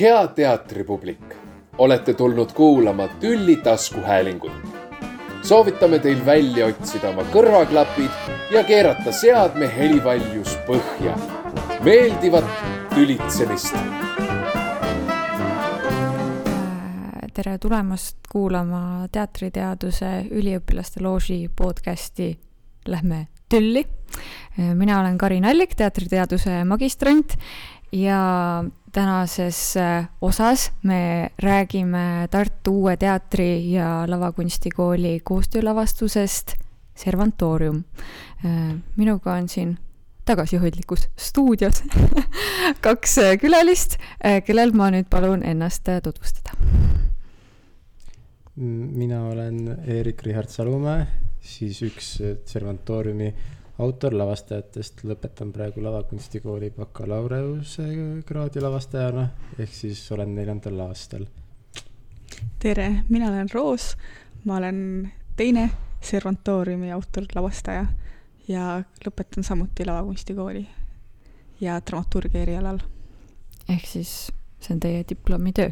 hea teatripublik, olete tulnud kuulama Tülli taskuhäälingut. soovitame teil välja otsida oma kõrvaklapid ja keerata seadme helivaljus põhja. meeldivat tülitsemist. tere tulemast kuulama teatriteaduse üliõpilaste looži podcasti Lähme tülli. mina olen Karin Allik, teatriteaduse magistrant ja tänases äh, osas me räägime Tartu Uue Teatri ja Lavakunstikooli koostöölavastusest Servantoorium. Äh, minuga on siin tagasihoidlikus stuudios kaks äh, külalist, kellel ma nüüd palun ennast tutvustada. mina olen Eerik-Richard Salumäe, siis üks Servantooriumi autor lavastajatest, lõpetan praegu lavakunstikooli bakalaureusekraadi lavastajana, ehk siis olen neljandal aastal. tere, mina olen Roos, ma olen teine Servantooriumi autor, lavastaja ja lõpetan samuti lavakunstikooli ja dramaturgia erialal. ehk siis see on teie diplomitöö?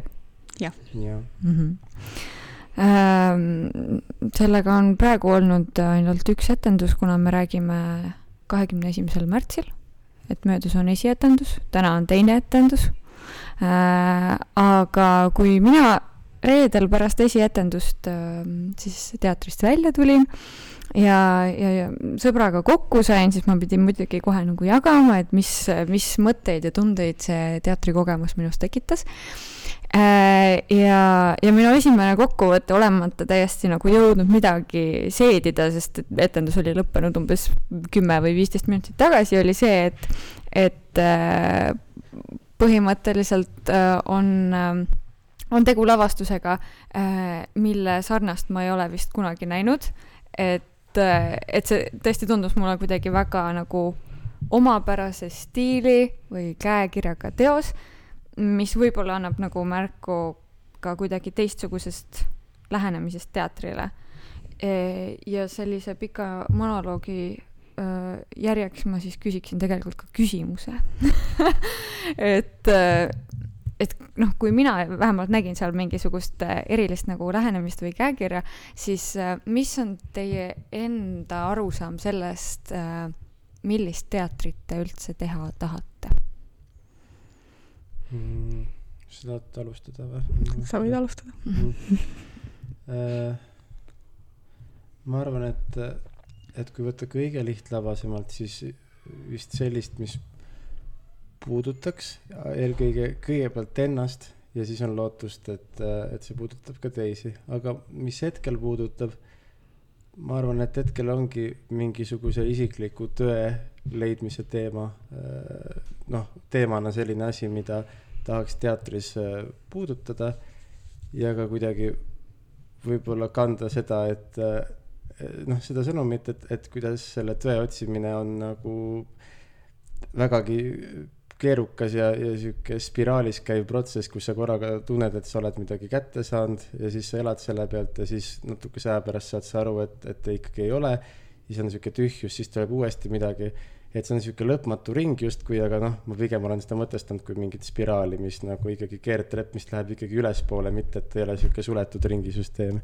jah ja. mm. -hmm sellega on praegu olnud ainult üks etendus, kuna me räägime kahekümne esimesel märtsil, et möödas on esietendus, täna on teine etendus. aga kui mina reedel pärast esietendust siis teatrist välja tulin ja, ja, ja sõbraga kokku sain, siis ma pidin muidugi kohe nagu jagama, et mis, mis mõtteid ja tundeid see teatrikogemus minus tekitas ja, ja minu esimene kokkuvõte, olemata täiesti nagu jõudnud midagi seedida, sest et etendus oli lõppenud umbes kümme või viisteist minutit tagasi, oli see, et, et äh, põhimõtteliselt äh, on, on tegu lavastusega, mille sarnast ma ei ole vist kunagi näinud. et, et see tõesti tundus mulle kuidagi väga nagu omapärase stiili või käekirjaga teos mis võib-olla annab nagu märku ka kuidagi teistsugusest lähenemisest teatrile. E, ja sellise pika monoloogi järjeks ma siis küsiksin tegelikult ka küsimuse et, et noh, kui mina vähemalt nägin seal mingisugust erilist nagu lähenemist või käekirja, siis mis on teie enda arusaam sellest, millist teatrit te üldse teha tahate? Mm,. sa tahad alustada või? sa võid alustada mm.. Uh, ma arvan, et, et kui võtta kõige lihtlabasemalt, siis vist sellist, mis puudutaks eelkõige kõigepealt ennast ja siis on lootust, et, et see puudutab ka teisi, aga mis hetkel puudutab, ma arvan, et hetkel ongi mingisuguse isikliku tõe leidmise teema, noh, teemana selline asi, mida tahaks teatris äh, puudutada ja ka kuidagi võib-olla kanda seda, et äh, noh, seda sõnumit, et, et kuidas selle tõe otsimine on nagu vägagi keerukas ja, ja sihuke spiraalis käiv protsess, kus sa korraga tunned, et sa oled midagi kätte saanud ja siis sa elad selle pealt ja siis natukese aja pärast saad sa aru, et, et ikkagi ei ole. siis on sihuke tühjus, siis tuleb uuesti midagi et see on niisugune lõpmatu ring justkui, aga noh, ma pigem olen seda mõtestanud kui mingit spiraali, mis nagu ikkagi keerdtrepp, mis läheb ikkagi ülespoole, mitte et ei ole niisugune suletud ringisüsteem.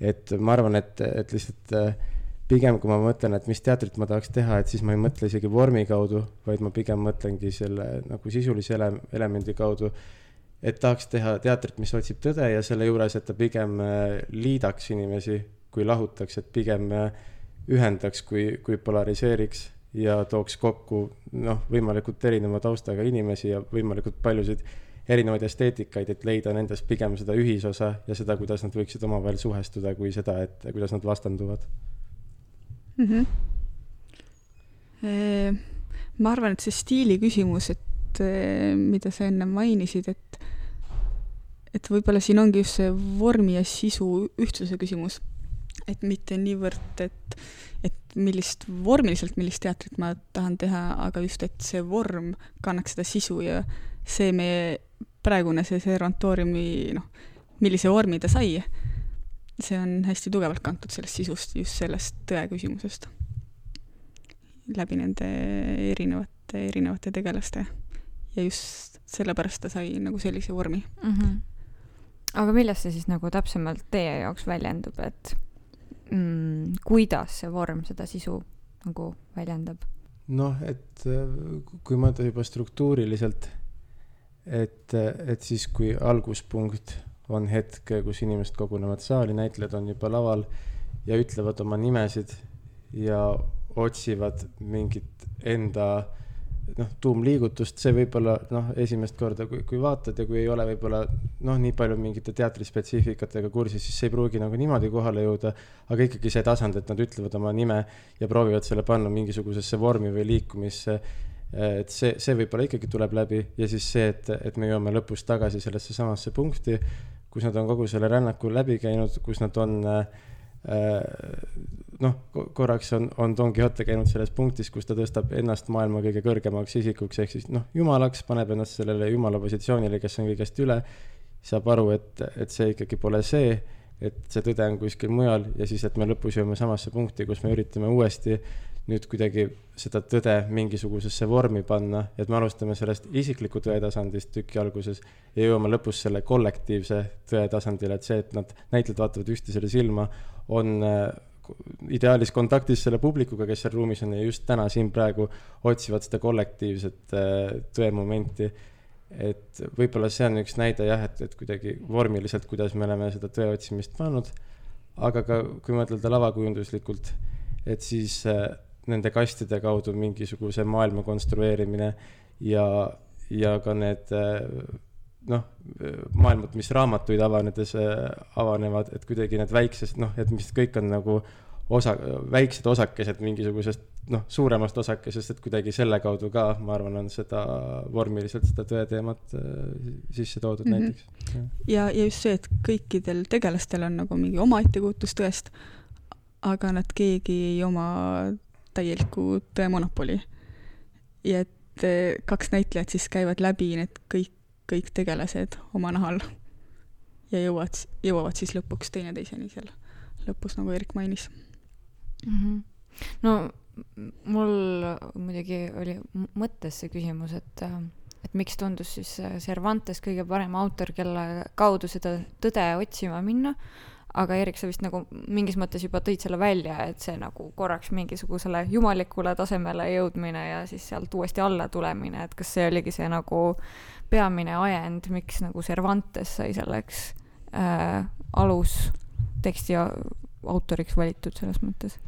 et ma arvan, et, et lihtsalt äh, pigem kui ma mõtlen, et mis teatrit ma tahaks teha, et siis ma ei mõtle isegi vormi kaudu, vaid ma pigem mõtlengi selle nagu sisulise ele-, elemendi kaudu. et tahaks teha teatrit, mis otsib tõde ja selle juures, et ta pigem äh, liidaks inimesi, kui lahutaks, et pigem äh, ühendaks, kui, kui polariseeriks ja tooks kokku noh, võimalikult erineva taustaga inimesi ja võimalikult paljusid erinevaid esteetikaid, et leida nendes pigem seda ühisosa ja seda, kuidas nad võiksid omavahel suhestuda, kui seda, et kuidas nad vastanduvad mm. -hmm. ma arvan, et see stiili küsimus, et mida sa enne mainisid, et et võib-olla siin ongi just see vormi ja sisu ühtsuse küsimus. et mitte niivõrd, et et millist, vormiliselt millist teatrit ma tahan teha, aga just, et see vorm kannaks seda sisu ja see meie praegune see Servantooriumi noh, millise vormi ta sai, see on hästi tugevalt kantud sellest sisust, just sellest tõe küsimusest. läbi nende erinevate, erinevate tegelaste ja just sellepärast ta sai nagu sellise vormi mm. -hmm. aga milles see siis nagu täpsemalt teie jaoks väljendub, et mm, kuidas see vorm seda sisu nagu väljendab? noh, et äh, kui mõelda juba struktuuriliselt, et, et siis, kui alguspunkt on hetk, kus inimesed kogunevad saali, näitlejad on juba laval ja ütlevad oma nimesid ja otsivad mingit enda noh, tuumliigutust, see võib-olla noh, esimest korda, kui, kui vaatad ja kui ei ole võib-olla noh, nii palju mingite teatrispetsiifikatega kursis, siis see ei pruugi nagu niimoodi kohale jõuda. aga ikkagi see tasand, et nad ütlevad oma nime ja proovivad selle panna mingisugusesse vormi või liikumisse. et see, see võib-olla ikkagi tuleb läbi ja siis see, et, et me jõuame lõpus tagasi sellesse samasse punkti, kus nad on kogu selle rännaku läbi käinud, kus nad on äh, noh, korraks on, on Don Quixote käinud selles punktis, kus ta tõstab ennast maailma kõige kõrgemaks isikuks, ehk siis noh, jumalaks, paneb ennast sellele jumala positsioonile, kes on kõigest üle, saab aru, et, et see ikkagi pole see, et see tõde on kuskil mujal ja siis, et me lõpus jõuame samasse punkti, kus me üritame uuesti nüüd kuidagi seda tõde mingisugusesse vormi panna, et me alustame sellest isikliku tõe tasandist tüki alguses ja jõuame lõpus selle kollektiivse tõe tasandile, et see, et nad näitlejad vaatavad üksteisele silma, on ideaalis kontaktis selle publikuga, kes seal ruumis on ja just täna siin praegu otsivad seda kollektiivset äh, tõemomenti. et võib-olla see on üks näide jah, et, et kuidagi vormiliselt, kuidas me oleme seda tõe otsimist pannud. aga ka, kui mõtelda lavakujunduslikult, et siis äh, nende kastide kaudu mingisuguse maailma konstrueerimine ja, ja ka need äh, noh, maailmad, mis raamatuid avanedes äh, avanevad, et kuidagi need väiksed, noh, et mis kõik on nagu osa, väiksed osakesed mingisugusest noh, suuremast osakesest, et kuidagi selle kaudu ka, ma arvan, on seda vormiliselt seda tõe teemat äh, sisse toodud mm -hmm. näiteks. ja, ja just see, et kõikidel tegelastel on nagu mingi oma ettekujutus tõest, aga nad keegi ei oma täielikku tõe monopoli. ja et äh, kaks näitlejat siis käivad läbi need kõik kõik tegelased oma nahal ja jõuavad, jõuavad siis lõpuks teineteiseni seal lõpus, nagu Erik mainis mm. -hmm. no mul muidugi oli mõttes see küsimus, et, et miks tundus siis Cervantes kõige parem autor, kelle kaudu seda tõde otsima minna aga Erik, sa vist nagu mingis mõttes juba tõid selle välja, et see nagu korraks mingisugusele jumalikule tasemele jõudmine ja siis sealt uuesti alla tulemine, et kas see oligi see nagu peamine ajend, miks nagu Cervantes sai selleks äh, alusteksti autoriks valitud selles mõttes?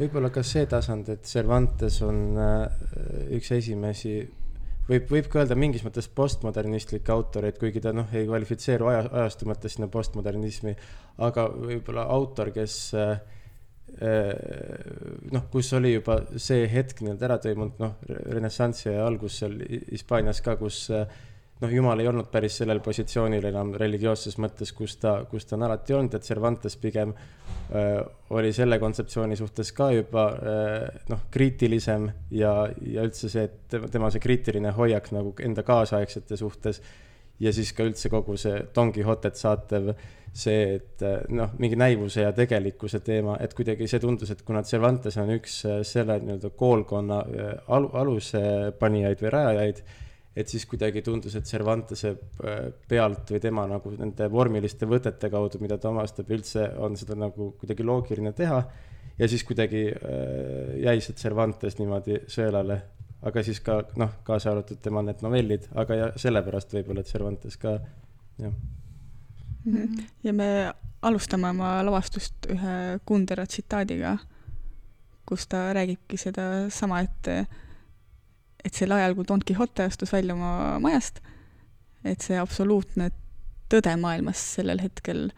võib-olla ka see tasand, et Cervantes on äh, üks esimesi võib, võib ka öelda mingis mõttes postmodernistlik autor, et kuigi ta noh, ei kvalifitseeru aja, ajastu mõttes sinna postmodernismi, aga võib-olla autor, kes äh, noh, kus oli juba see hetk nii-öelda ära toimunud, noh, renessansi algus seal Hispaanias ka, kus äh, noh, Jumal ei olnud päris sellel positsioonil enam religioosses mõttes, kus ta, kus ta on alati olnud, et Cervantes pigem äh, oli selle kontseptsiooni suhtes ka juba äh, noh, kriitilisem ja, ja üldse see, et tema see kriitiline hoiak nagu enda kaasaegsete suhtes ja siis ka üldse kogu see Don Quixotet saatev see, et noh, mingi näivuse ja tegelikkuse teema, et kuidagi see tundus, et kuna Cervantes on üks äh, selle nii-öelda koolkonna äh, alu, alusepanijaid või rajajaid et siis kuidagi tundus, et Cervantese äh, pealt või tema nagu nende vormiliste võtete kaudu, mida ta omastab, üldse on seda nagu kuidagi loogiline teha. ja siis kuidagi äh, jäi see Cervantes niimoodi sõelale, aga siis ka noh, kaasa arvatud tema need novellid, aga ja sellepärast võib-olla, et Cervantes ka, jah. -hmm. ja me alustame oma lavastust ühe Kundera tsitaadiga, kus ta räägibki sedasama, et et sel ajal, kui Don Quixote astus välja oma majast, et see absoluutne tõde maailmas sellel hetkel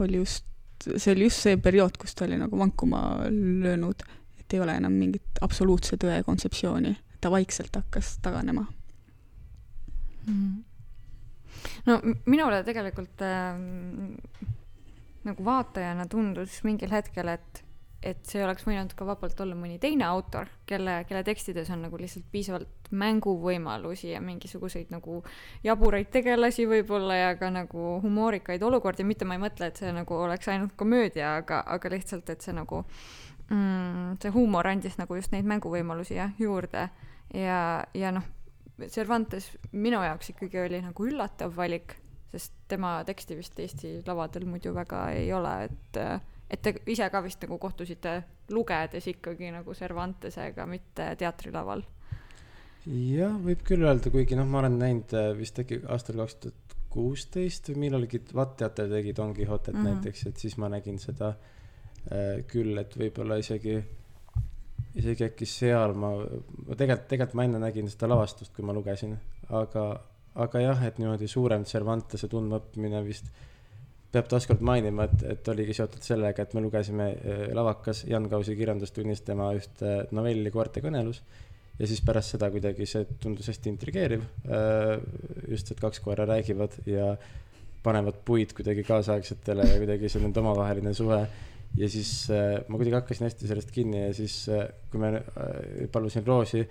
oli just, see oli just see periood, kus ta oli nagu vankuma löönud, et ei ole enam mingit absoluutse tõe kontseptsiooni, ta vaikselt hakkas taganema mm. no minule tegelikult äh, nagu vaatajana tundus mingil hetkel, et et see oleks võinud ka vabalt olla mõni teine autor, kelle, kelle tekstides on nagu lihtsalt piisavalt mänguvõimalusi ja mingisuguseid nagu jaburaid tegelasi võib-olla ja ka nagu humoorikaid olukordi, mitte ma ei mõtle, et see nagu oleks ainult komöödia, aga, aga lihtsalt, et see nagu mm, see huumor andis nagu just neid mänguvõimalusi jah, juurde. Ja, ja noh, Cervantes minu jaoks ikkagi oli nagu üllatav valik, sest tema teksti vist Eesti lavadel muidu väga ei ole, et et te ise ka vist nagu kohtusite lugedes ikkagi nagu Cervantesega, mitte teatrilaval. jah, võib küll öelda, kuigi noh, ma olen näinud äh, vist äkki aastal kaks tuhat kuusteist või millalgi Vatt teater tegi Don Quixotet mm -hmm. näiteks, et siis ma nägin seda äh, küll, et võib-olla isegi isegi äkki seal ma, ma tegelikult, tegelikult ma enne nägin seda lavastust, kui ma lugesin, aga, aga jah, et niimoodi suurem Cervantese tundmaõppimine vist peab taaskord mainima, et, et oligi seotud sellega, et me lugesime eh, lavakas Jan Kausi kirjandustunnis tema ühte novelli Koerte kõnelus. ja siis pärast seda kuidagi see tundus hästi intrigeeriv. Eh, just, et kaks koera räägivad ja panevad puid kuidagi kaasaegsetele ja kuidagi see nende omavaheline suhe ja siis äh, ma kuidagi hakkasin hästi sellest kinni ja siis äh,, kui äh, palusin Roosi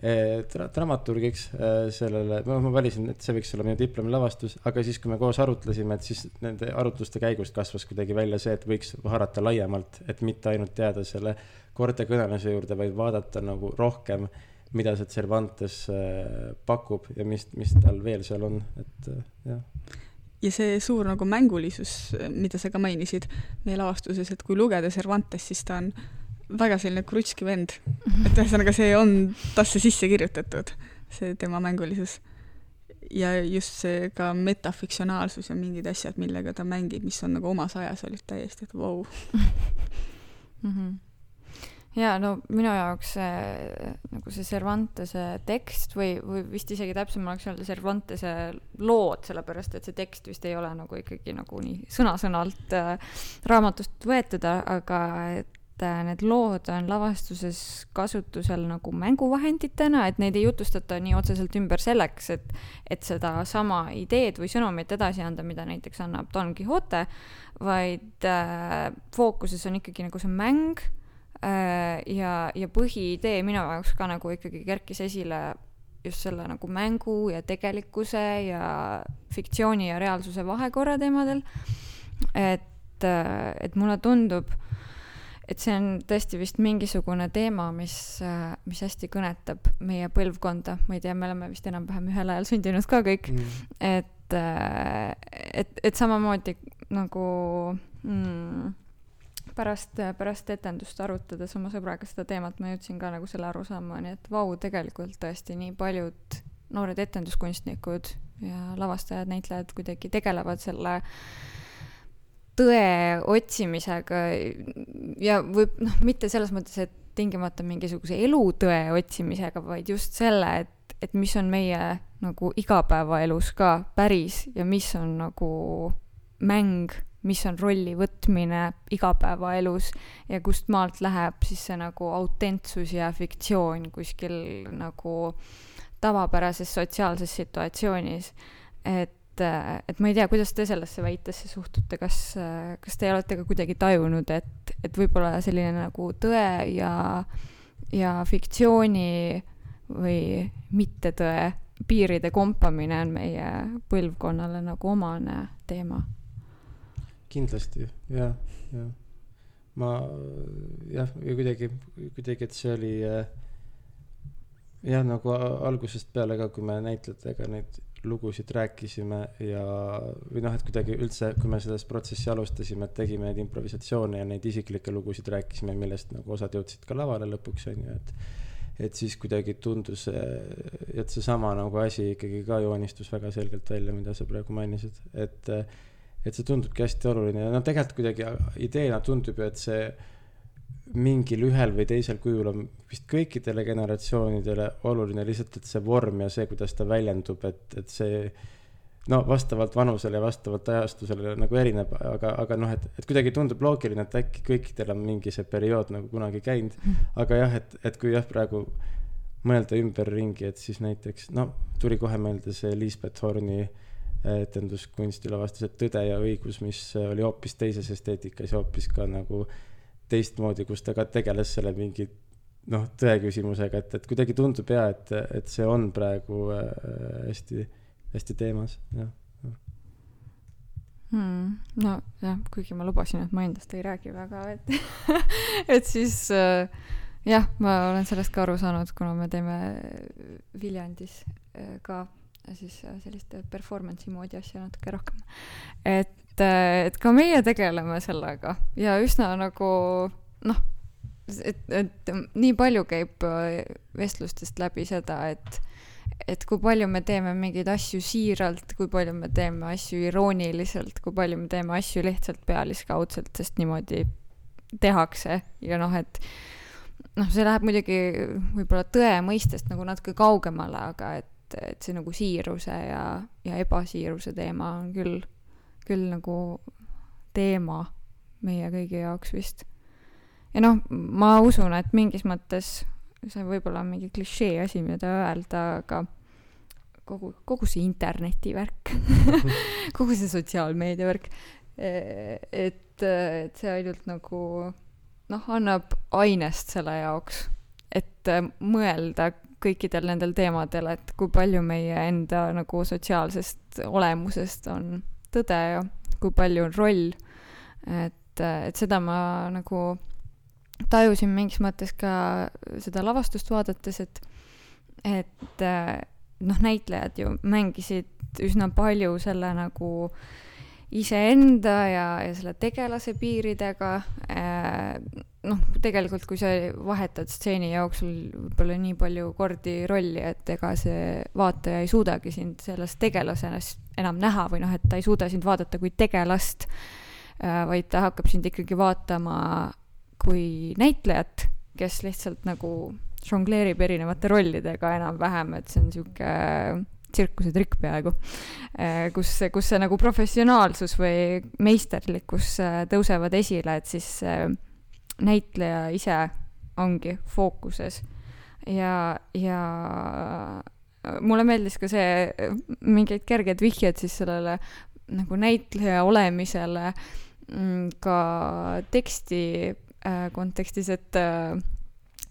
äh, dra dramaturgiks äh, sellele, ma valisin, et see võiks olla minu diplomilavastus, aga siis, kui me koos arutlesime, et siis nende arutluste käigust kasvas kuidagi välja see, et võiks haarata laiemalt, et mitte ainult jääda selle korda kõneluse juurde, vaid vaadata nagu rohkem, mida see Cervantes äh, pakub ja mis, mis tal veel seal on, et äh, jah. Ja see suur nagu mängulisus, mida sa ka mainisid meie lavastuses, et kui lugeda Cervantes, siis ta on väga selline krutski vend. et ühesõnaga, see on tasse sisse kirjutatud, see tema mängulisus. ja just see ka metafiktsionaalsus ja mingid asjad, millega ta mängib, mis on nagu omas ajas, olid täiesti, et vau wow. -hmm jaa, no minu jaoks see nagu see Cervantese tekst või, või vist isegi täpsem oleks öelda Cervantese lood, sellepärast et see tekst vist ei ole nagu ikkagi nagu nii sõna-sõnalt äh, raamatust võetud, aga et need lood on lavastuses kasutusel nagu mänguvahenditena, et neid ei jutustata nii otseselt ümber selleks, et, et sedasama ideed või sõnumit edasi anda, mida näiteks annab Don Quixote, vaid äh, fookuses on ikkagi nagu see mäng Äh, ja, ja põhiidee minu jaoks ka nagu ikkagi kerkis esile just selle nagu mängu ja tegelikkuse ja fiktsiooni ja reaalsuse vahekorra teemadel. et, äh, et mulle tundub, et see on tõesti vist mingisugune teema, mis, äh, mis hästi kõnetab meie põlvkonda, ma ei tea, me oleme vist enam-vähem ühel ajal sündinud ka kõik mm., et, et, et samamoodi nagu mm, pärast, pärast etendust arutades oma sõbraga seda teemat, ma jõudsin ka nagu selle arusaamani, et vau, tegelikult tõesti nii paljud noored etenduskunstnikud ja lavastajad, näitlejad kuidagi tegelevad selle tõe otsimisega ja võib, noh, mitte selles mõttes, et tingimata mingisuguse elutõe otsimisega, vaid just selle, et, et mis on meie nagu igapäevaelus ka päris ja mis on nagu mäng mis on rolli võtmine igapäevaelus ja kust maalt läheb siis see nagu autentsus ja fiktsioon kuskil nagu tavapärases sotsiaalses situatsioonis. et, et ma ei tea, kuidas te sellesse väitesse suhtute, kas, kas te olete ka kuidagi tajunud, et, et võib-olla selline nagu tõe ja, ja fiktsiooni või mittetõe piiride kompamine on meie põlvkonnale nagu omane teema kindlasti jah, jah. ma jah, kuidagi, kuidagi, et see oli äh, jah, nagu algusest peale ka, kui me näitlejatega neid lugusid rääkisime ja, või noh, et kuidagi üldse, kui me selles protsessi alustasime, et tegime neid improvisatsioone ja neid isiklikke lugusid rääkisime, millest nagu osad jõudsid ka lavale lõpuks on ju, et et siis kuidagi tundus, et seesama nagu asi ikkagi ka joonistus väga selgelt välja, mida sa praegu mainisid, et et see tundubki hästi oluline ja no tegelikult kuidagi ideena tundub ju, et see mingil ühel või teisel kujul on vist kõikidele generatsioonidele oluline lihtsalt, et see vorm ja see, kuidas ta väljendub, et, et see no vastavalt vanusele ja vastavalt ajastusele nagu erineb, aga, aga noh, et, et kuidagi tundub loogiline, et äkki kõikidel on mingi see periood nagu kunagi käinud. aga jah, et, et kui jah, praegu mõelda ümberringi, et siis näiteks no tuli kohe meelde see Liisbeth Horni äh, etenduskunstilavastused Tõde ja õigus, mis oli hoopis teises esteetikas ja hoopis ka nagu teistmoodi, kus ta ka tegeles selle mingi noh, tõe küsimusega, et, et kuidagi tundub ja et, et see on praegu äh, hästi, hästi teemas, jah hmm,. nojah, kuigi ma lubasin, et ma endast ei räägi väga, et et siis äh, jah, ma olen sellest ka aru saanud, kuna me teeme Viljandis äh, ka siis äh, sellist performance'i moodi asja natuke rohkem. et, et ka meie tegeleme sellega ja üsna nagu noh, et, et nii palju käib äh, vestlustest läbi seda, et et kui palju me teeme mingeid asju siiralt, kui palju me teeme asju irooniliselt, kui palju me teeme asju lihtsalt pealiskaudselt, sest niimoodi tehakse ja noh, et noh, see läheb muidugi võib-olla tõe mõistest nagu natuke kaugemale, aga et, et see nagu siiruse ja, ja ebasiiruse teema on küll, küll nagu teema meie kõigi jaoks vist. ja noh, ma usun, et mingis mõttes see võib olla mingi klišee asi, mida öelda, aga kogu, kogu see interneti värk kogu see sotsiaalmeedia värk, et, et see ainult nagu noh, annab ainest selle jaoks, et mõelda kõikidel nendel teemadel, et kui palju meie enda nagu sotsiaalsest olemusest on tõde ja kui palju on roll. et, et seda ma nagu tajusin mingis mõttes ka seda lavastust vaadates, et, et noh, näitlejad ju mängisid üsna palju selle nagu iseenda ja, ja selle tegelase piiridega äh,. noh, tegelikult, kui sa vahetad stseeni jooksul võib-olla nii palju kordi rolli, et ega see vaataja ei suudagi sind selles tegelases enam näha või noh, et ta ei suuda sind vaadata kui tegelast äh,, vaid ta hakkab sind ikkagi vaatama kui näitlejat, kes lihtsalt nagu žongleerib erinevate rollidega enam-vähem, et see on sihuke tsirkusetrikk peaaegu, kus, kus see nagu professionaalsus või meisterlikkus äh, tõusevad esile, et siis äh, näitleja ise ongi fookuses ja, ja mulle meeldis ka see, mingid kerged vihjed siis sellele nagu näitleja olemisele mm, ka teksti äh, kontekstis, et äh,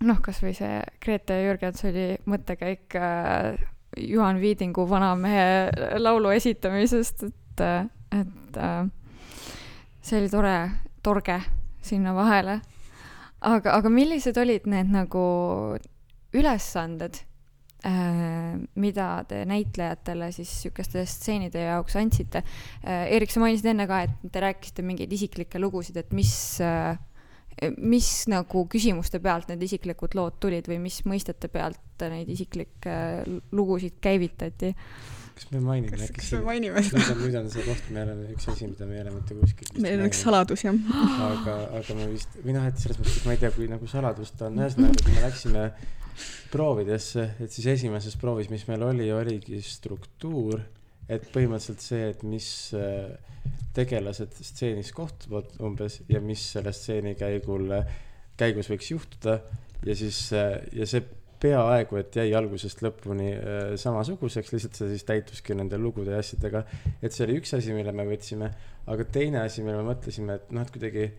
noh, kasvõi see Grete Jürgensoni mõttekäik äh, Juhan Viidingu Vanamehe laulu esitamisest, et, et äh, see oli tore, torge sinna vahele. aga, aga millised olid need nagu ülesanded äh,, mida te näitlejatele siis sihukeste stseenide jaoks andsite äh,? Eerik, sa mainisid enne ka, et te rääkisite mingeid isiklikke lugusid, et mis äh, mis nagu küsimuste pealt need isiklikud lood tulid või mis mõistete pealt neid isiklikke lugusid käivitati? Kas me mainime kas, äkki kas me mainime seda? nüüd on, nüüd on see koht, meil on üks asi, mida me ei ole mitte kuskilt meil on üks. saladus jah. aga, aga ma vist, või noh, et selles mõttes, et ma ei tea, kui nagu saladust on, ühesõnaga, kui me läksime proovidesse, et siis esimeses proovis, mis meil oli, oligi struktuur, et põhimõtteliselt see, et mis äh, tegelased stseenis kohtuvad umbes ja mis selle stseeni käigul, käigus võiks juhtuda ja siis, ja see peaaegu et jäi algusest lõpuni äh, samasuguseks, lihtsalt see siis täituski nende lugude ja asjadega. et see oli üks asi, mille me võtsime, aga teine asi, mille me mõtlesime, et noh, et kuidagi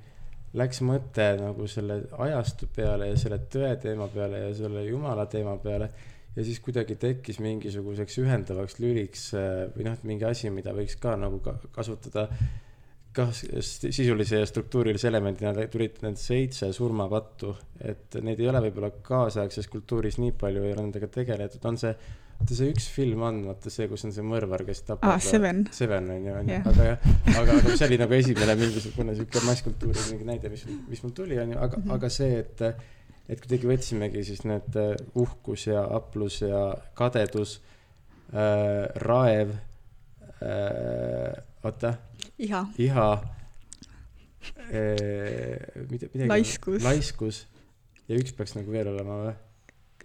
läks mõte nagu selle ajastu peale ja selle tõe teema peale ja selle jumala teema peale ja siis kuidagi tekkis mingisuguseks ühendavaks lüliks äh, või noh, et mingi asi, mida võiks ka nagu ka kasutada kas sisulise ja struktuurilise elemendina tulid need seitse surmapattu, et neid ei ole võib-olla kaasaegses kultuuris nii palju ei ole nendega tegeletud, on see, vaata see üks film on, vaata see, kus on see mõrvar, kes tapab aa, Seven. Seven on ju, on ju, aga jah, aga, aga see oli nagu esimene mingisugune sihuke masskultuuri mingi näide, mis, mis mul tuli, on ju, aga mm. -hmm. aga see, et, et kuidagi võtsimegi siis need äh, uhkus ja aplus ja kadedus äh,, raev oota, iha, iha äh,, mida, midagi. Laiskus. laiskus ja üks peaks nagu veel olema või?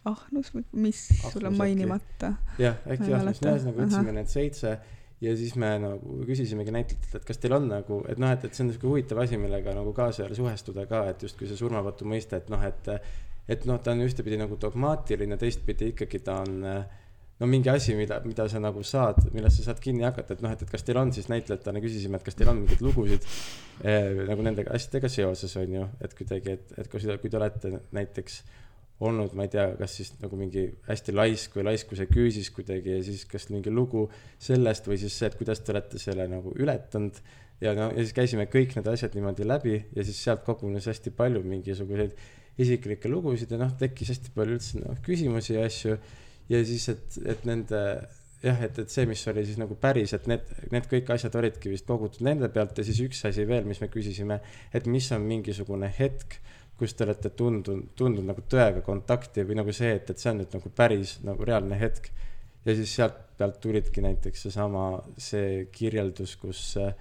ahnus, mis Ahnus sul on mainimata. jah, äkki mäleta. ühesõnaga võtsime need seitse ja siis me nagu küsisimegi näitlejatelt, et kas teil on nagu, et noh, et, et see on sihuke huvitav asi, millega nagu kaasajal suhestuda ka, et justkui see surmapatu mõiste, et noh, et et noh, ta on ühtepidi nagu dogmaatiline, teistpidi ikkagi ta on no mingi asi, mida, mida sa nagu saad, millest sa saad kinni hakata, et noh, et, et kas teil on siis näitlejatena küsisime, et kas teil on mingeid lugusid eh, nagu nende asjadega seoses on ju, et kuidagi, et, et kui, kui te olete näiteks olnud, ma ei tea, kas siis nagu mingi hästi laisk või laiskuse küüsis kuidagi ja siis kas mingi lugu sellest või siis see, et kuidas te olete selle nagu ületanud ja no ja siis käisime kõik need asjad niimoodi läbi ja siis sealt kogunes hästi palju mingisuguseid isiklikke lugusid ja noh, tekkis hästi palju üldse noh küsimusi ja asju ja siis, et, et nende jah, et, et see, mis oli siis nagu päris, et need, need kõik asjad olidki vist kogutud nende pealt ja siis üks asi veel, mis me küsisime, et mis on mingisugune hetk, kus te olete tundunud, tundnud nagu tõega kontakti või nagu see, et, et see on nüüd nagu päris nagu reaalne hetk. ja siis sealt pealt tulidki näiteks seesama, see kirjeldus, kus äh,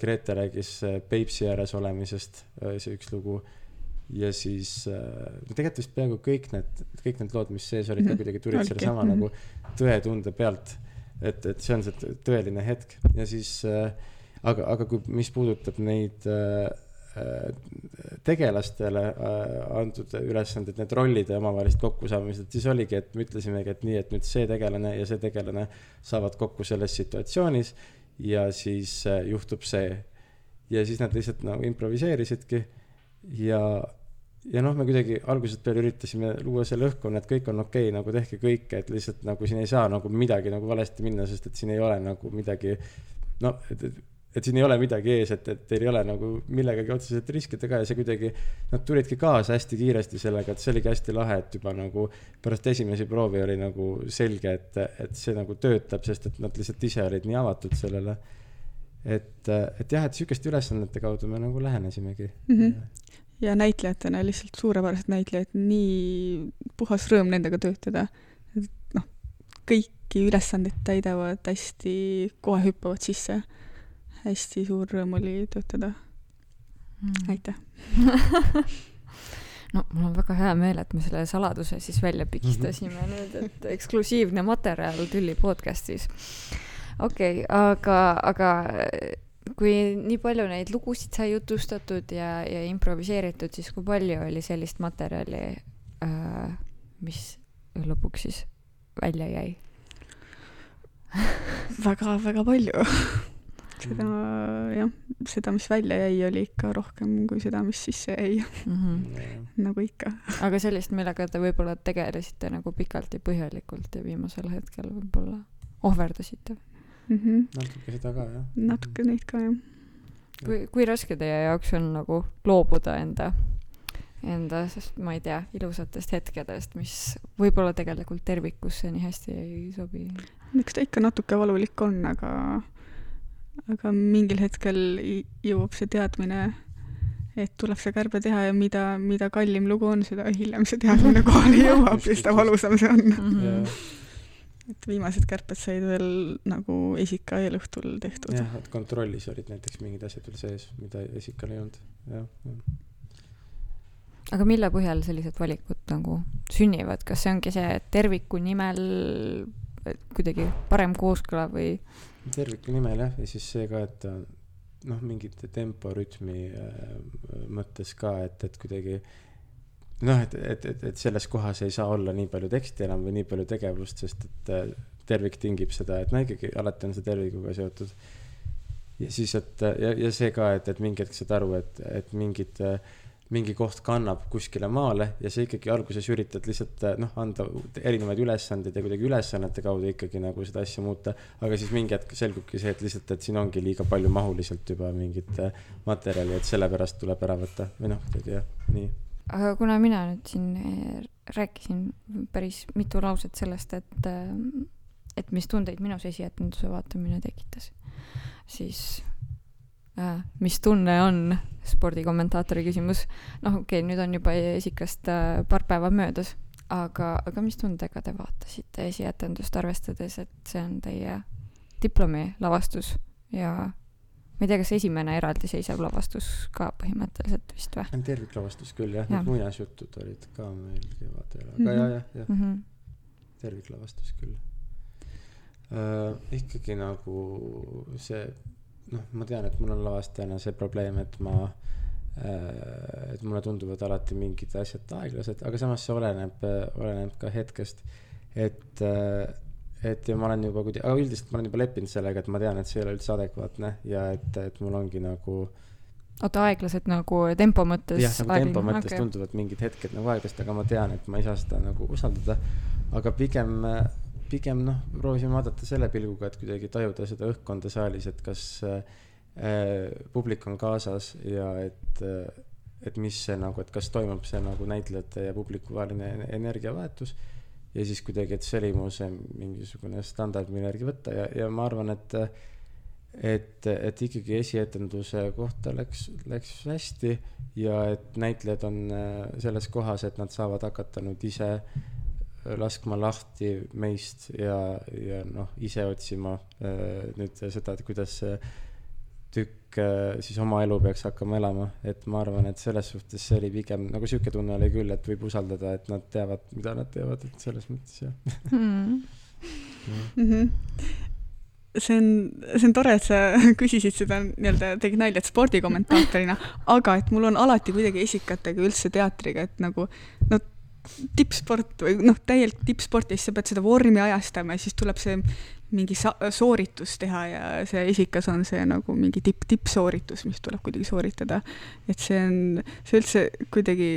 Grete rääkis äh, Peipsi ääres olemisest, see üks lugu ja siis äh, tegelikult vist peaaegu kõik need, kõik need lood, mis sees olid ka Mhm. kuidagi tulid Olidki, sellesama mhm. nagu tõetunde pealt. et, et see on see tõ- tõeline hetk ja siis äh, aga, aga kui, mis puudutab neid äh, äh, tegelastele äh, antud ülesanded, need rollide omavahelised kokkusaamised, siis oligi, et me ütlesimegi, et nii, et nüüd see tegelane ja see tegelane saavad kokku selles situatsioonis ja siis äh, juhtub see. ja siis nad lihtsalt nagu improviseerisidki ja, ja noh, me kuidagi algusest peale üritasime luua selle õhkkonna, et kõik on okei okay,, nagu tehke kõike, et lihtsalt nagu siin ei saa nagu midagi nagu valesti minna, sest et siin ei ole nagu midagi no et, et et siin ei ole midagi ees, et, et teil ei ole nagu millegagi otseselt riskida ka ja see kuidagi, nad tulidki kaasa hästi kiiresti sellega, et see oligi hästi lahe, et juba nagu pärast esimesi proovi oli nagu selge, et, et see nagu töötab, sest et nad lihtsalt ise olid nii avatud sellele. et, et jah, et sihukeste ülesannete kaudu me nagu lähenesimegi Mhm. ja näitlejatena lihtsalt suurepärased näitlejad, nii puhas rõõm nendega töötada. et noh, kõiki ülesandeid täidavad hästi, kohe hüppavad sisse. hästi suur rõõm oli töötada, Mm. aitäh. no mul on väga hea meel, et me selle saladuse siis välja pigistasime nüüd, et eksklusiivne materjal Tülli podcast'is. Okei okay,, aga, aga kui nii palju neid lugusid sai jutustatud ja, ja improviseeritud, siis kui palju oli sellist materjali äh,, mis lõpuks siis välja jäi väga-väga palju. seda jah, seda, mis välja jäi, oli ikka rohkem kui seda, mis sisse jäi, mm? -hmm. nagu ikka. aga sellist, millega te võib-olla tegelesite nagu pikalt ja põhjalikult ja viimasel hetkel võib-olla ohverdasite? Mm -hmm. natuke seda ka jah. natuke neid ka jah. kui, kui raske teie jaoks on nagu loobuda enda, enda, sest ma ei tea, ilusatest hetkedest, mis võib-olla tegelikult tervikusse nii hästi ei sobi. eks ta ikka natuke valulik on, aga, aga mingil hetkel jõuab see teadmine, et tuleb see kärbe teha ja mida, mida kallim lugu on, seda hiljem see teadmine kohale jõuab ja seda valusam see on. Mhm. Et viimased kärped said veel nagu esika eelõhtul tehtud. jah, et kontrollis olid näiteks mingid asjad veel sees, mida esikal ei olnud, jah, jah. aga mille põhjal sellised valikud nagu sünnivad, kas see ongi see terviku nimel kuidagi parem kooskõla või? terviku nimel jah, ja siis see ka, et ta noh, mingite temporütmi äh, mõttes ka, et, et kuidagi noh, et, et, et, et selles kohas ei saa olla nii palju teksti enam või nii palju tegevust, sest et äh, tervik tingib seda, et no ikkagi alati on see tervikuga seotud. ja siis, et ja, ja see ka, et, et mingi hetk saad aru, et, et mingid äh, mingi koht kannab kuskile maale ja sa ikkagi alguses üritad lihtsalt äh, noh, anda erinevaid ülesandeid ja kuidagi ülesannete kaudu ikkagi nagu seda asja muuta. aga siis mingi hetk selgubki see, et lihtsalt, et siin ongi liiga palju mahuliselt juba mingit äh, materjali, et sellepärast tuleb ära võtta või noh, kuidagi jah, nii. Aga kuna mina nüüd siin eh, rääkisin päris mitu lauset sellest, et, et mis tundeid minus esietenduse vaatamine tekitas, siis äh, mis tunne on spordikommentaatori küsimus. noh, okei okay,, nüüd on juba esikast paar päeva möödas, aga, aga mis tundega te vaatasite esietendust, arvestades, et see on teie diplomi lavastus ja ma ei tea, kas esimene eraldiseisev lavastus ka põhimõtteliselt vist või terviklavastus küll jah, Jah. need muinasjutud olid ka meil kevadel, aga Mhm. jah, jah, jah, mm? -hmm. terviklavastus küll äh,. ikkagi nagu see, noh, ma tean, et mul on lavastajana see probleem, et ma äh,, et mulle tunduvad alati mingid asjad aeglased, aga samas see oleneb, oleneb ka hetkest. et äh, et ja ma olen juba kuidagi, aga üldiselt ma olen juba leppinud sellega, et ma tean, et see ei ole üldse adekvaatne ja et, et mul ongi nagu oota, aeglased nagu tempo mõttes? jah, nagu tempo mõttes okay. tunduvad mingid hetked nagu aeglased, aga ma tean, et ma ei saa seda nagu usaldada. aga pigem, pigem noh, proovisime vaadata selle pilguga, et kuidagi tajuda seda õhkkonda saalis, et kas äh, publik on kaasas ja et et mis see nagu, et kas toimub see nagu näitlejate ja publiku vaheline energiavahetus. Ja siis kuidagi, et see oli mu see mingisugune standard, mille järgi võtta. Ja, ja ma arvan, et et, et ikkagi esietenduse kohta läks, läks hästi ja et näitlejad on äh, selles kohas, et nad saavad hakata nüüd ise laskma lahti meist ja, ja noh, ise otsima äh, nüüd seda, et kuidas see tükk äh, siis oma elu peaks hakkama elama, et ma arvan, et selles suhtes see oli pigem nagu sihuke tunne oli küll, et võib usaldada, et nad teavad, mida nad teevad, et selles mõttes jah mm.. mm. -hmm. see on, see on tore, et sa küsisid seda nii-öelda, tegid nalja, et spordikommentaatorina, aga et mul on alati kuidagi esikatega üldse teatriga, et nagu no tippsport või noh, täielik tippsport ja siis sa pead seda vormi ajastama ja siis tuleb see mingi sooritus teha ja see esikas on see nagu mingi tipp, tippsooritus, mis tuleb kuidagi sooritada. et see on, see üldse kuidagi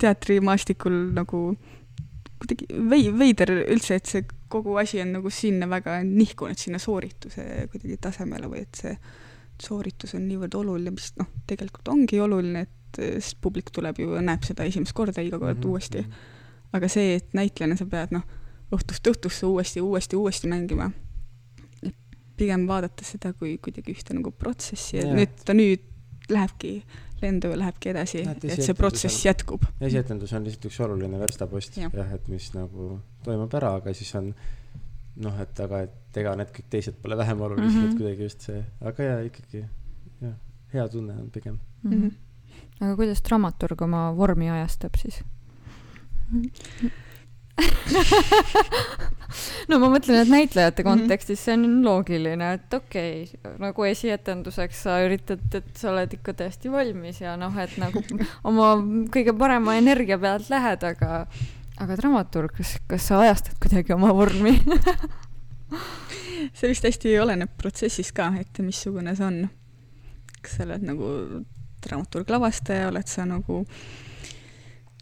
teatrimaastikul nagu kuidagi vei-, veider üldse, et see kogu asi on nagu sinna väga nihkunud sinna soorituse kuidagi tasemele või et see sooritus on niivõrd oluline, mis noh, tegelikult ongi oluline, et eh, sest publik tuleb ju ja näeb seda esimest korda iga kord mm -hmm. uuesti. aga see, et näitlejana sa pead noh, õhtust õhtusse uuesti, uuesti, uuesti mängima. et pigem vaadata seda kui kuidagi ühte nagu protsessi, et Jaa. nüüd ta nüüd lähebki lendu ja lähebki edasi, et see protsess jätkub. esietendus on lihtsalt üks oluline verstapost Jah. jah, et mis nagu toimub ära, aga siis on noh, et aga, et ega need kõik teised pole vähem olulised mm, Mhm. -hmm. et kuidagi just see, aga jaa, ikkagi jah, hea tunne on pigem. Mm -hmm. Aga kuidas dramaturg oma vormi ajastab siis? no ma mõtlen, et näitlejate Mhm. kontekstis see on loogiline, et okei okay,, nagu esietenduseks sa üritad, et sa oled ikka täiesti valmis ja noh, et nagu oma kõige parema energia pealt lähed, aga aga dramaturg, kas, kas sa ajastad kuidagi oma vormi? see vist hästi oleneb protsessist ka, et missugune see on. kas sa oled nagu dramaturg, lavastaja, oled sa nagu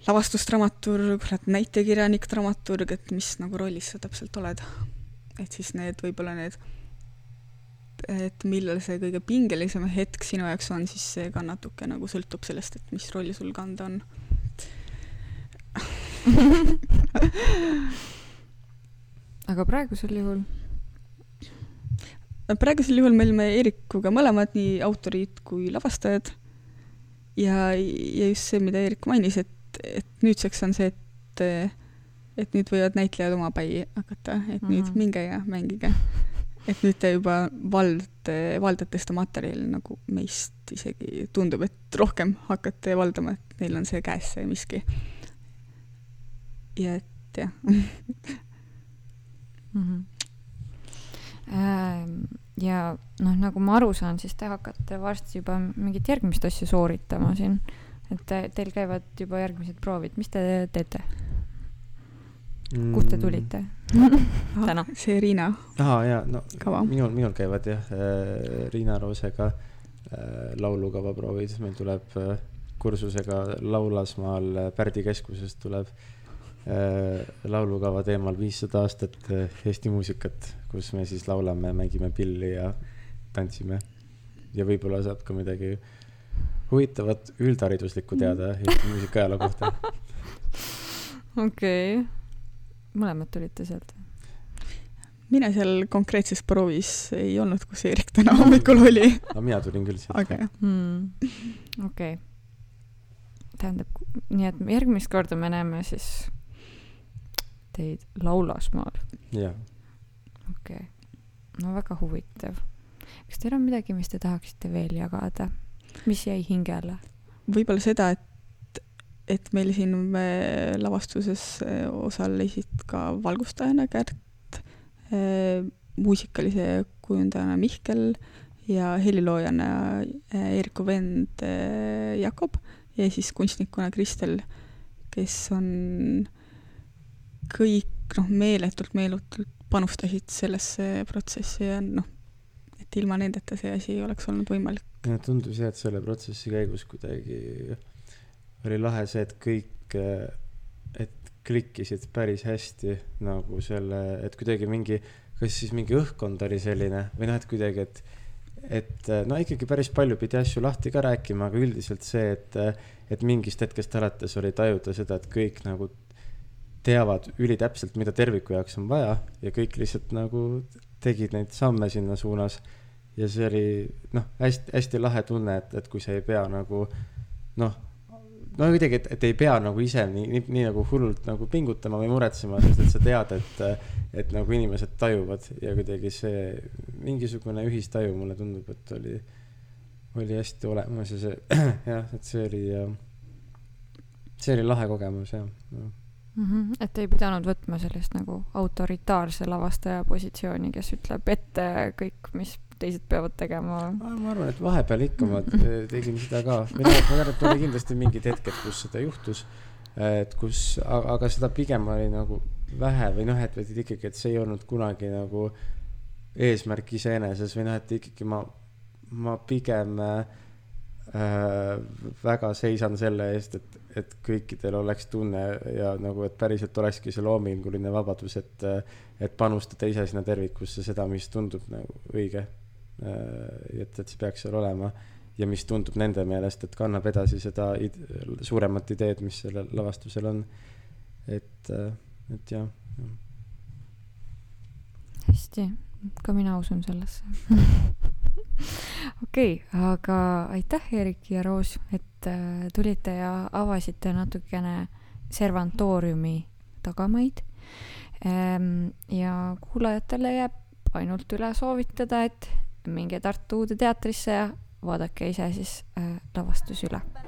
lavastusdramaturg, oled näitekirjanik, dramaturg, et mis nagu rollis sa täpselt oled. et siis need võib-olla need, et millal see kõige pingelisem hetk sinu jaoks on, siis see ka natuke nagu sõltub sellest, et mis rolli sul kanda on. aga praegusel juhul? praegusel juhul me olime Eerikuga mõlemad, nii autorid kui lavastajad. ja, ja just see, mida Eerik mainis, et, et nüüdseks on see, et, et nüüd võivad näitlejad omapäi hakata, et mm -hmm. nüüd Mhm. minge ja mängige. et nüüd te juba valdate, valdate seda materjali nagu meist isegi tundub, et rohkem hakkate valdama, et neil on see käes, see miski. ja et jah, Mhm. Ähm, ja noh, nagu ma aru saan, siis te hakkate varsti juba mingit järgmist asja sooritama siin. et te, teil käivad juba järgmised proovid, mis te teete, kust te tulite? Täna. see Riina aa jaa, no Kava. minul, minul käivad jah äh, Riina Roosega äh, laulukava proovid, meil tuleb äh, kursusega Laulasmaal äh, Pärdi keskusest tuleb äh, laulukava teemal viissada aastat äh, Eesti muusikat, kus me siis laulame, mängime pilli ja tantsime. ja võib-olla saab ka midagi huvitavat üldhariduslikku teada Eesti muusikaajaloo kohta. okei okay., mõlemad tulite sealt? mina seal konkreetses proovis ei olnud, kus Eerik täna hommikul oli, aga mina tulin küll sealt. aga jah. Hmm. okei okay.. tähendab, nii et järgmist korda me näeme siis teid Laulasmaal, jah, okei okay.. no väga huvitav. kas teil on midagi, mis te tahaksite veel jagada, mis jäi hingele? võib-olla seda, et, et meil siin äh, lavastuses äh, osalesid ka valgustajana Kärt, muusikalise kujundajana Mihkel ja heliloojana äh, Eeriku vend Jakob ja siis kunstnikuna Kristel, kes on kõik noh, meeletult, meeletult panustasid sellesse protsessi ja noh, et ilma nendeta see asi ei oleks olnud võimalik. Tundus jah, et selle protsessi käigus kuidagi oli lahe see, et kõik, et klikkisid päris hästi nagu selle, et kuidagi mingi, kas siis mingi õhkkond oli selline või noh, et kuidagi, et et no ikkagi päris palju pidi asju lahti ka rääkima, aga üldiselt see, et, et mingist hetkest alates oli tajuda seda, et kõik nagu teavad ülitäpselt, mida terviku jaoks on vaja ja kõik lihtsalt nagu tegid neid samme sinna suunas. Ja see oli noh, hästi-hästi lahe tunne, et, et kui sa ei pea nagu noh, no kuidagi, et, et ei pea nagu ise nii, nii, nii nagu hullult nagu pingutama või muretsema, sest et sa tead, et, et nagu inimesed tajuvad. Ja kuidagi see mingisugune ühistaju mulle tundub, et oli, oli hästi olemas. Ja see jah, et see oli, see oli lahe kogemus jah. ja. mm. -hmm. et ei pidanud võtma sellist nagu autoritaarse lavastaja positsiooni, kes ütleb ette kõik, mis teised peavad tegema. ma arvan, et vahepeal ikka ma te- tegin seda ka, mina ma tean, et oli kindlasti mingid hetked, kus seda juhtus. et kus, aga aga seda pigem oli nagu vähe või noh, et, et ikkagi, et see ei olnud kunagi nagu eesmärk iseeneses või noh, et ikkagi ma, ma pigem äh, väga seisan selle eest, et, et kõikidel oleks tunne ja nagu, et päriselt olekski see loominguline vabadus, et, et panustada ise sinna tervikusse seda, mis tundub nagu õige. et, et see peaks seal olema ja mis tundub nende meelest, et kannab edasi seda id- suuremat ideed, mis sellel lavastusel on. et, et jah, jah.. hästi, ka mina usun sellesse. okei okay,, aga aitäh, Eerik ja Roos, et äh, tulite ja avasite natukene servantooriumi tagamaid. ja kuulajatele jääb ainult üle soovitada, et minge Tartu Uude Teatrisse ja vaadake ise siis äh, lavastusi üle